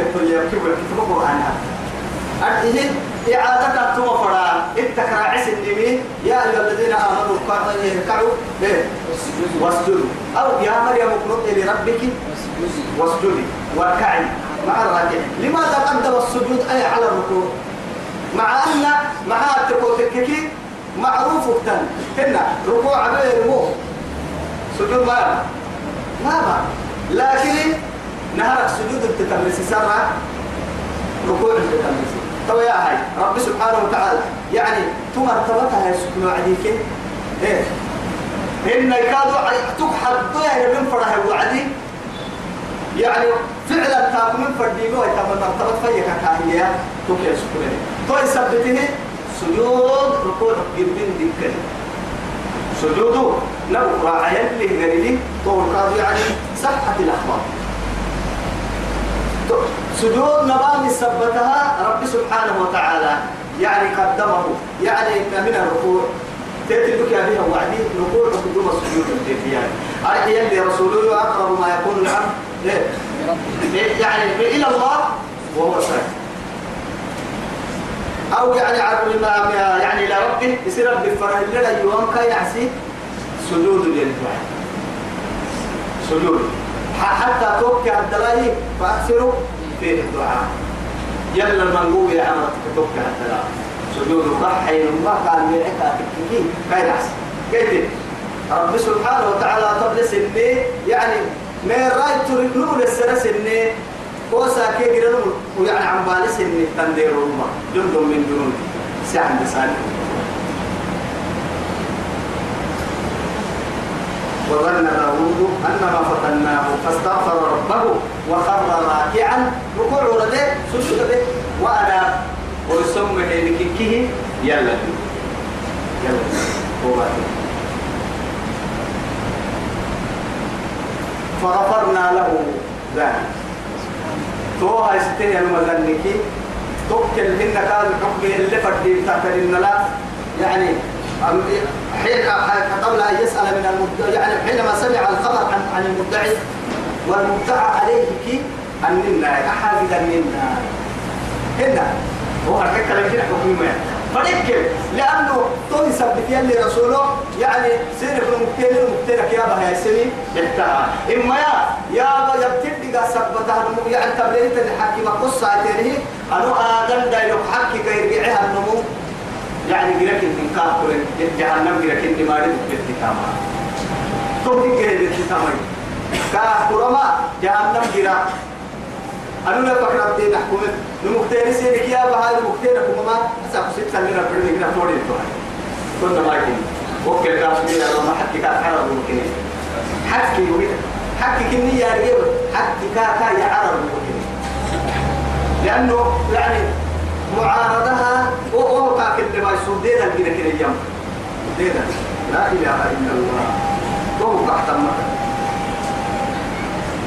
قلت لي كيف كيف القرآن أرده إعادة ثم فرا اتكرا عس النمي يا أيها الذين آمنوا اركعوا واسجدوا أو يا مريم اقنطي لربك واسجدي واركعي مع الراكعين لماذا قدم السجود أي على الركوع مع أن مع التكوتككي معروف تن هنا ركوع غير مو سجود ما ما لكن نهرك سجود التكمل سرعة ركوع التكمل تو يا هاي رب سبحانه وتعالى يعني تو مرتبتها يا سكنوا عديك؟ إيه؟ إن يكادوا تكحر ضيع من فرح وعدي. يعني فعلا تاكل من فردينه ويتم مرتبط فيك كاهية. تكيا سكنوا تو يثبته سجود ركوع جبين ديكني سجوده راعي اللي غريلي طول قاضي يعني صحة الأخبار سجود نبان ثبتها رب سبحانه وتعالى. يعني قدمه. يعني من الركوع. يا بها وعدي. ركوع قدوم السجود الجيفيان أرحي اللي رسوله أقرب ما يكون العبد. إيه؟ يعني إلى الله وهو ساكت أو يعني عبد يعني إلى ربه يصير ربي فرح لنا يوم كي يعسي سجود للدعاء. سجود. حتى توكي الدلائي فأكثروا فيه الدعاء. يلا المنقوب يا عمرك توكي الدلائي سجود الضحي ما كان يعكا تككي كي يعسي كيف رب سبحانه وتعالى تبلس إني يعني ما رأي تريدون السرس إني كوسا كي ويعني عم بالس إني تندير الله جند من جنود سعد سالك وظن داود أنما فتناه فاستغفر ربه وخر راكعا. ركوع ولده سجود به وأنا ويسمى لكيه يلا. يلا. هو فغفرنا له ذلك. توها يستهي المذنكي توكل هن كان حكم اللي فردين لا يعني حين قبل أن يسأل من المدعي يعني حينما سمع الخبر عن عن المدعي والمدعى عليه كي أننا أحد أننا هنا هو حكى كلام كده حكم فنكر لأنه تو يثبت يلي رسوله يعني سير في المكتين يا بها يا يحتها إما يا يا با يبتدي قا ثبتها يعني تبليت الحكي قصة عتيره أنو آدم دايلو حكي كي يرجعها النمو. يعني جرك الإنكار كل جهنم جرك الدمار بالتكامل تو دي جرك بالتكامل كهرما جهنم جرا أنا لا بكرة بدي نحكم. نمكتير سيرك يا بهاي نمكتير كم ما. أسأل ست سنين أبدا نقدر نقول إنتوا كنا ما يمكن وكل كاس بينا لما حكي كاس عرب ممكن. حكي وكده حكي كني يا رجال حكي كا كا يا عرب ممكن. لأنه يعني معارضها كاك اللي ما يصير دينا كده كده يوم دينا لا إله إلا الله. وهو تحت المكان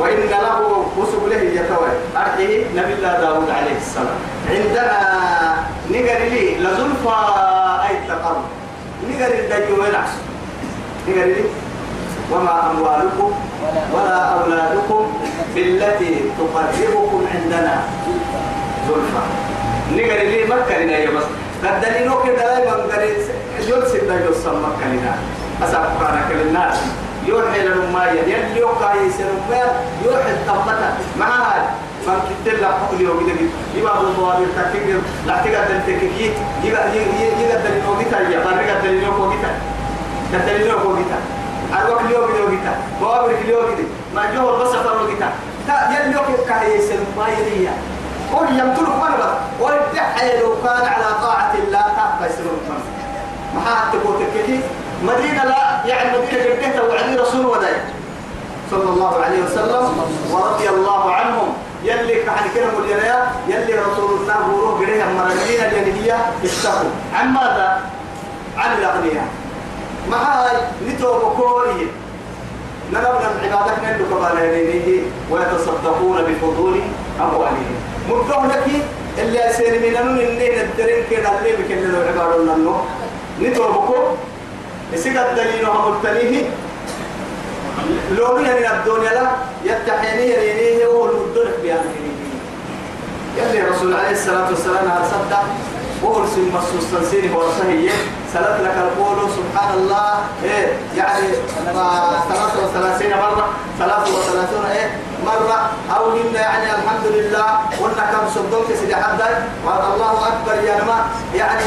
وإن له وسب له يتوى أرحيه نبي الله داود عليه السلام. عندنا نقر لي لزلفى أي التقرب نقر الدجو ونعس نقر لي. وما أموالكم ولا أولادكم بالتي تقربكم عندنا. زلفى. نقر لي مكة لنا يا بس قدلينو كده دائما قريب جلس الدجو سمكة لنا أسأل للناس يوحي للماية يلي يوقع يسلم يوحي الطبطة معها من كتير لا حقل يوم كده يبقى بالضوابط تكير لا تقدر تكيك يبقى يقدر يوقيتا يا. فرق قدر يوقيتا قدر يوقيتا الوقت اليوم كده يوقيتا بوابر كده. يوقيتا ما جوه بس فروقيتا تا يلي يوقع يسلم ماية دي قول يمتلك مرة. ويدعي لو كان على طاعة الله تبقى يسلم ما حد تكيك مدينة لا يعني مدينة جدتها وعدي رسول وداي. صلى الله عليه وسلم ورضي الله عنهم. يلي كحد كلام الجنايا يلي رسول الله بروح قريها مرمين الجنية اشتقوا عن ماذا؟ عن الأغنياء. مع هاي؟ نتو بكوري نرى من عبادك نلو كبالينيه ويتصدقون بفضول أموالهم مدعو لك اللي أسير من أنه اللي ندرين كده اللي بكلنا عبادنا النو نتو بكور يسيق الدليل هم التليه. لو من الدنيا لا. يتحيني يرينيه هو المدرك بيان يلي رسول عليه الصلاة والسلام أرسلت وأرسل مصوص تنسيني ورسهية سلت لك القول سبحان الله إيه يعني ثلاثة وثلاثين مرة ثلاثة وثلاثون إيه مرة. أو هن يعني الحمد لله قلنا كم صدقك سيدي حدا الله أكبر يا نما. يعني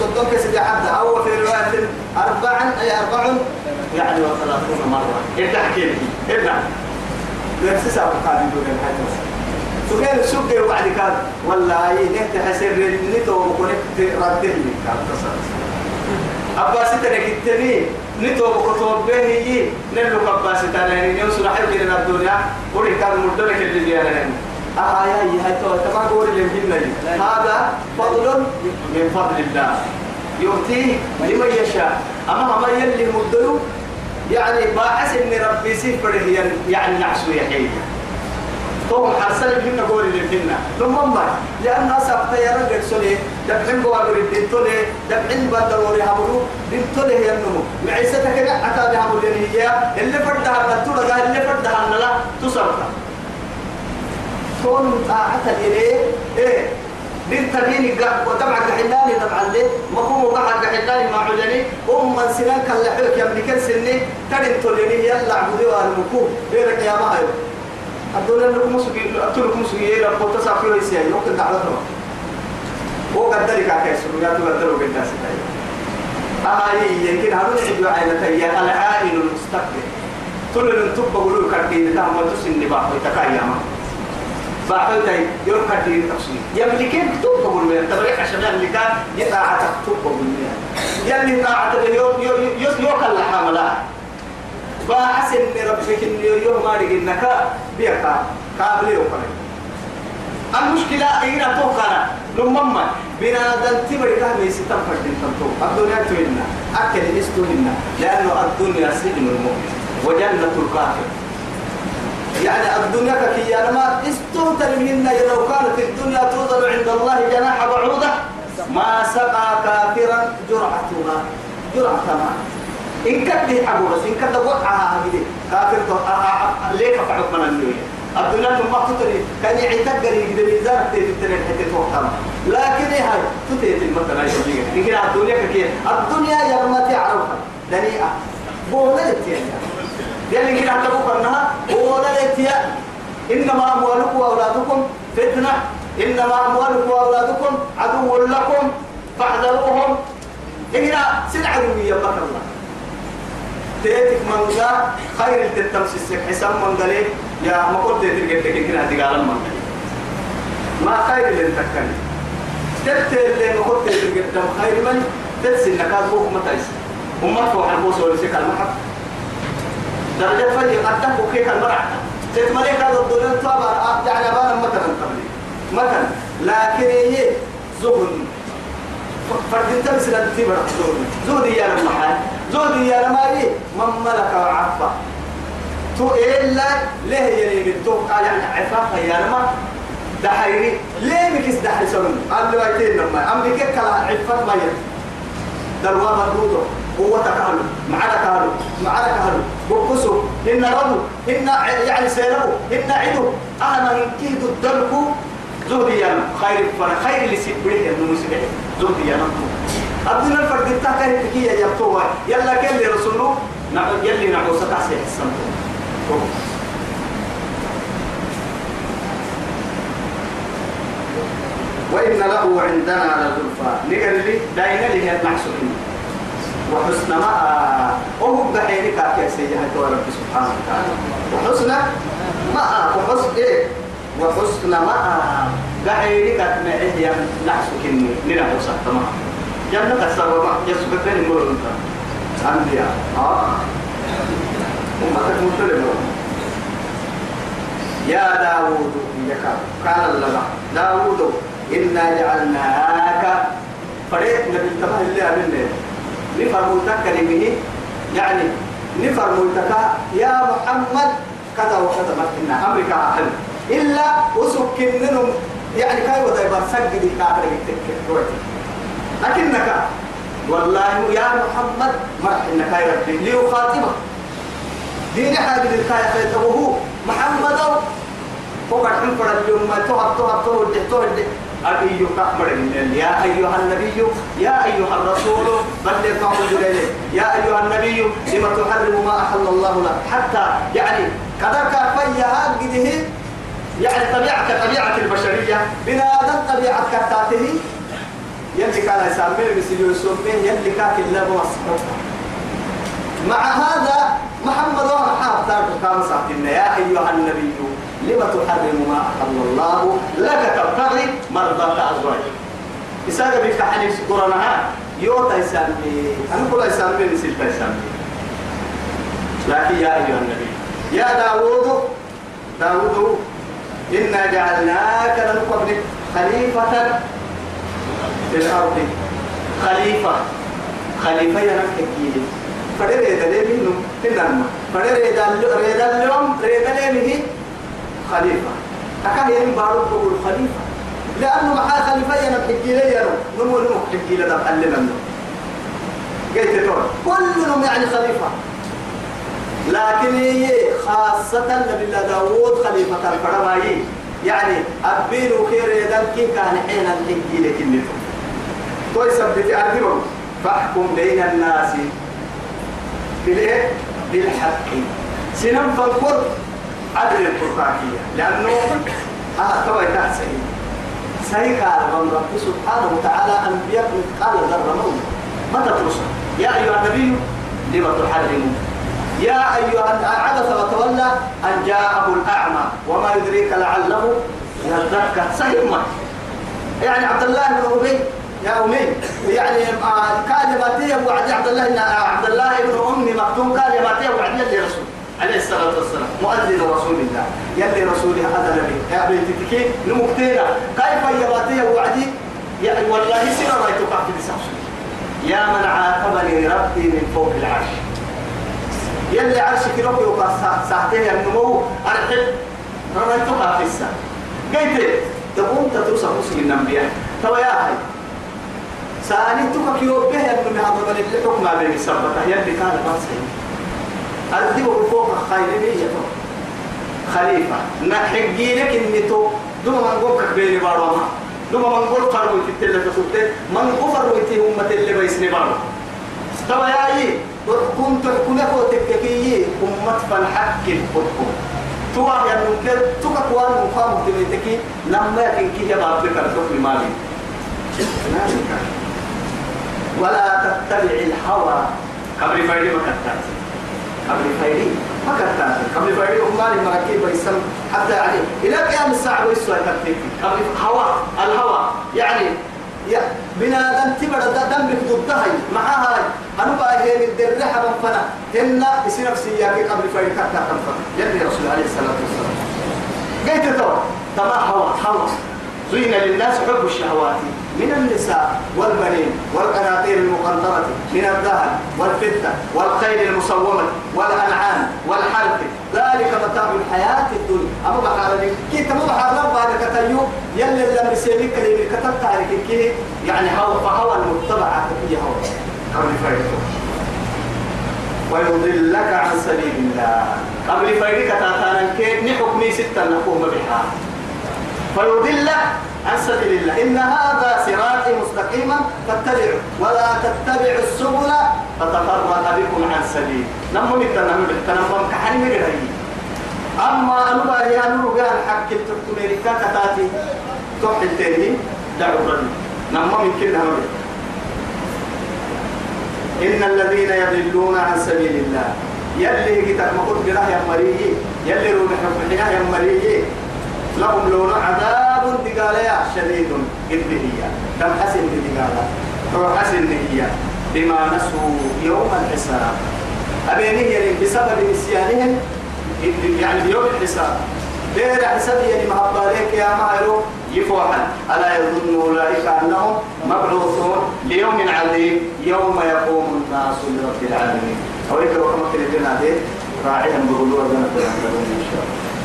صدقك سيدي حدا أو في رواية أربعا أي أربع يعني وثلاثون مرة. إيه تحكي لي. إيه درس سابق قاعدين دون الحاجة سكين السوق وعد كان أي نهت حسر نتو وكونك رد لي كان تصل أباس تنكتني نتو وكتب به يجي نلو أباس تنين يوصل حي كنا الدنيا وري كان مدرك اللي بيانا آه يا هاي تو تما قول اللي بينا هذا فضل من فضل الله. يؤتيه لمن يشاء. أما ما يلي مدلو يعني ما حسن ربي سفره يعني نعسو يحيي. تو حرسل بهن قول لهن ثم ما لأن أصاب تيارا قد سولي دبحن قوابر الدين تولي دبحن بدر وري هبلو دين تولي هي النمو. معيستك كده عتاب هبلو هي اللي فردها نتورا اللي فردها نلا تصرف. كون طاعة إليه إيه؟ دين تبيني قا وطبعا كحلاني طبعا ليه؟ مقوم وقعد كحلاني مع عجني أم من سنان كاللحوك يمني كل سني تدين توليني يلا عبدي وارمكو بيرك يا مهيو الدولة لكم مسوي أتلكم مسوي إلى قوة سافر ويسيا يمكن تعرفها هو قدر كاكيس ويا تقدر وقدر ستاي آه يمكن هذا الحج عائلة هي العائل المستقبل تقول لن تبقى قولوا كرتين ده ما تسني باحو تكايما باحو تاي يوم كرتين تفسير يملكين تبقى قولوا تبريح عشان يملكا يطاعة تبقى قولوا يلي طاعة يوم يوم يوم يوم كلا باحسن ربك إن يوم ما رجعنك بيكا كابلي وكذا المشكلة إينا توقنا لمما بنا دنتي بريكا ميسي تنفر دين تنتو. الدنيا توينا أكل إستوهنا لأنه الدنيا سجن المؤمن. وجنة الكافر. يعني الدنيا كي ما استهتر منهن لو كانت الدنيا توضع عند الله جناح بعوضة. ما سقى كافرا جرعتها. جرعة ماء إن كده حبوا بس إن كده. وقعها هذه كافر تو ليه كفعت من الدنيا الدنيا ثم تطري كان يعتقد يقدر تيجي تنين حتى توقع. لكن إيه هاي؟ تتيت المثل هاي تجي يمكن الدنيا كثير. الدنيا يا ما تعرفها. دنيئة بولا لتيا يعني كده حتى بكرناها بولا لتيا إنما أموالكم وأولادكم فتنة. إنما أموالكم وأولادكم عدو لكم. فاحذروهم. هنا سلعة يا بكر الله. تيتك منغا خير التمسيس حسام منغلي يا ما قلت تلقى تلقى هتقال من ما خير اللي تكني تبت اللي ما قلت تلقى خير من؟ تنسي انك بوك متى وما فوق البوس ولا شيء المحب درجة فجي قد تبقى كيك المرعى تتملك هذا الدنيا طبعا يعني أبانا مثلا قبلي مثلا لكن هي زهد فردين تمسك التبر زهد يا المحل زودي يا نماري من ملك وعفا تو إلا ليه يلي من توقع يعني عفافة يا نما دحيري. ليه مكس دحي سنون قال له ايتين نما أمريكا كلا عفاف ما يد دروا مردودو قوة كهلو معنا كهلو معنا كهلو بقصو إن ربو إن يعني سيربو. إن عدو. أنا من كيد الدلكو زودي يا خير فر خير اللي سيبره إنه مسيبه زودي يا نما الدنيا الفرد تاكل تكية يبتوها يلا كل رسوله نعم يلي نعوسة تحسي حسن. وإن له عندنا لزلفى. نقل لي داينا لي هي المحسوبين وحسن ما أهو بحيني كاكي سيجها رب سبحانه وتعالى. وحسن ما وحسن إيه؟ وحسن ما بحيني كاكي هي نحسوكني نرى تمام. جنة السبب يسبب بين المرور أنبياء آه؟ أمتك مسلمة يا داوود قال الله داوود إنا جعلناك فريق نبي التبه اللي أمنه نفرموتك كلمه يعني نفرموتك يا محمد كذا وكذا. مكنا أمريكا أحل إلا وسكننهم يعني كاي ودايبر سجد الكافر يتكر لكنك والله يا محمد مرح إنك يا ربي. ليخاطبك. دين حاجة للكاية خيطه محمد. وقد حنفر اليوم ما تهب تهب تهب تهب أبي كأمر يا أيها النبي يا أيها الرسول بلغ ما أنزل يا أيها النبي لما تحرم ما أحل الله لك. حتى يعني كذا كفيا هذه يعني طبيعة طبيعة البشرية. بنادم طبيعة كتاته. يلي كان يسميه بسيلو يسميه يلي كان كلا مع هذا محمد وما حاب تارك كان ساعتنا يا أيها النبي لما تحرم ما أحل الله؟ لك تبتغي مرضات أزواجك إساقة بك حنيف قرنها يوتا يسمي أنا كل يسمي نسيت يسمي. لكن يا أيها النبي يا داوود داوود إنا جعلناك من قبلك خليفة في الأرض. خليفة. خليفة ينفك جيلي فدر ريدا لي منو تنام فدر ريدا اليوم ريدا لي مه خليفة. أكان يرين بارو تقول خليفة. لأنه مع خليفة ينفك جيلي ينو نمو نمو حك جيلي ده علمنا منه. قلت تقول كلهم يعني خليفة. لكن هي خاصة نبي الله داوود خليفة الفرمايي يعني أبين وخير يدن كي كان حين الحكي لك النتو توي سبت أدبهم فاحكم بين الناس بالإيه؟ بالحق. سنم فالقر عدل القرآنية لأنه آه توي تحسن قال من رب سبحانه وتعالى أنبياء قال ذر موت متى ترسل؟ يا أيها النبي لما تحرمون يا أيها عبس وتولى أن جاءه الأعمى وما يدريك لعله يذكر. سهمة يعني عبد الله بن أبي يا أمي يعني كلمتي وعد عبد الله إن عبد الله بن أمي مكتوم كلمتي وعد يلي رسول عليه الصلاة والسلام مؤذن رسول الله يلي رسولي هذا نبي يا بنتي تكي نمكتينا كيف يباتي وعدي يا والله سيرا ما يتوقع في يا من عاقبني ربي من فوق العرش. يلي عرشك ربي وقع ساعتين النمو أرحب رميتها في الساعة قلت تقوم تترسى مسلم الأنبياء. تو يا هاي سألتك كيو به من هذا بل الحكم بين السبتة يلي كان باسي أردبه فوق خير لي خليفة نحقي لك إني تو دوما من قوك بيني باروما دوما من قول قروي تتلة تسوتي من قفر ويتي أمة اللي بيسني بارو. تو يا أيه كنت كنا تككي أمة فالحق الحكم. توا يا ممكن توا كوان مقام تبيتكي لما يكن كي جاب لك الحكم مالي. ولا تتبع الهوى. قبل فايدي ما كتات قبل فايدي ما كتات قبل فايدي أمالي مراكيب ويسم حتى يعني إلى قيام الساعة ويسوى كتات قبل هوى الهوى. يعني يا بنا دم تبر دم بخدودها معها أنا بقى هي الدرحة من فنا. هنا يصير نفسي يا قبل فايدي كتات كم فنا. يلي رسول عليه الصلاة والسلام. قلت تو تما هوى هوى زين للناس حب الشهوات. من النساء والبنين والقناطير المقنطرة من الذهب والفضة والخيل المصومة والأنعام والحرث. ذلك متاع الحياة الدنيا. أما بحال كي تما بحال رب هذا كتيو يلي لما يسيبك اللي كتبت عليك كي يعني هو فهو المتبع كي هو. قبل فايدته ويضلك عن سبيل الله. قبل فايدك تاتانا كي نحكمي ستة نقوم بها. فيضل عن سبيل الله. إن هذا صراطي مستقيما فاتبعوا ولا تتبعوا السبل فتفرق بكم عن سبيل. نمو نتنم نمو كحني مجري أما بقى أنا رجال حق التركميريكا كتاتي تحت التاني دعوا رجل نمو من كل إن الذين يضلون عن سبيل الله. يلي كتاب مقود قراه يا مريي يلي روح يا مريي لهم لون عذاب دقاليا شديد قد هي. دم حسن دقالا. روح حسن هي. بما نسوا يوم الحساب. أبيني بسبب نسيانهم. يعني بيوم الحساب. غير حساب يعني مهباليك يا مايرو. يفوحا ألا يظن أولئك أنهم مبعوثون ليوم عظيم. يوم يقوم الناس لرب العالمين. أولئك رحمة الله راعيهم بغلوة إن شاء الله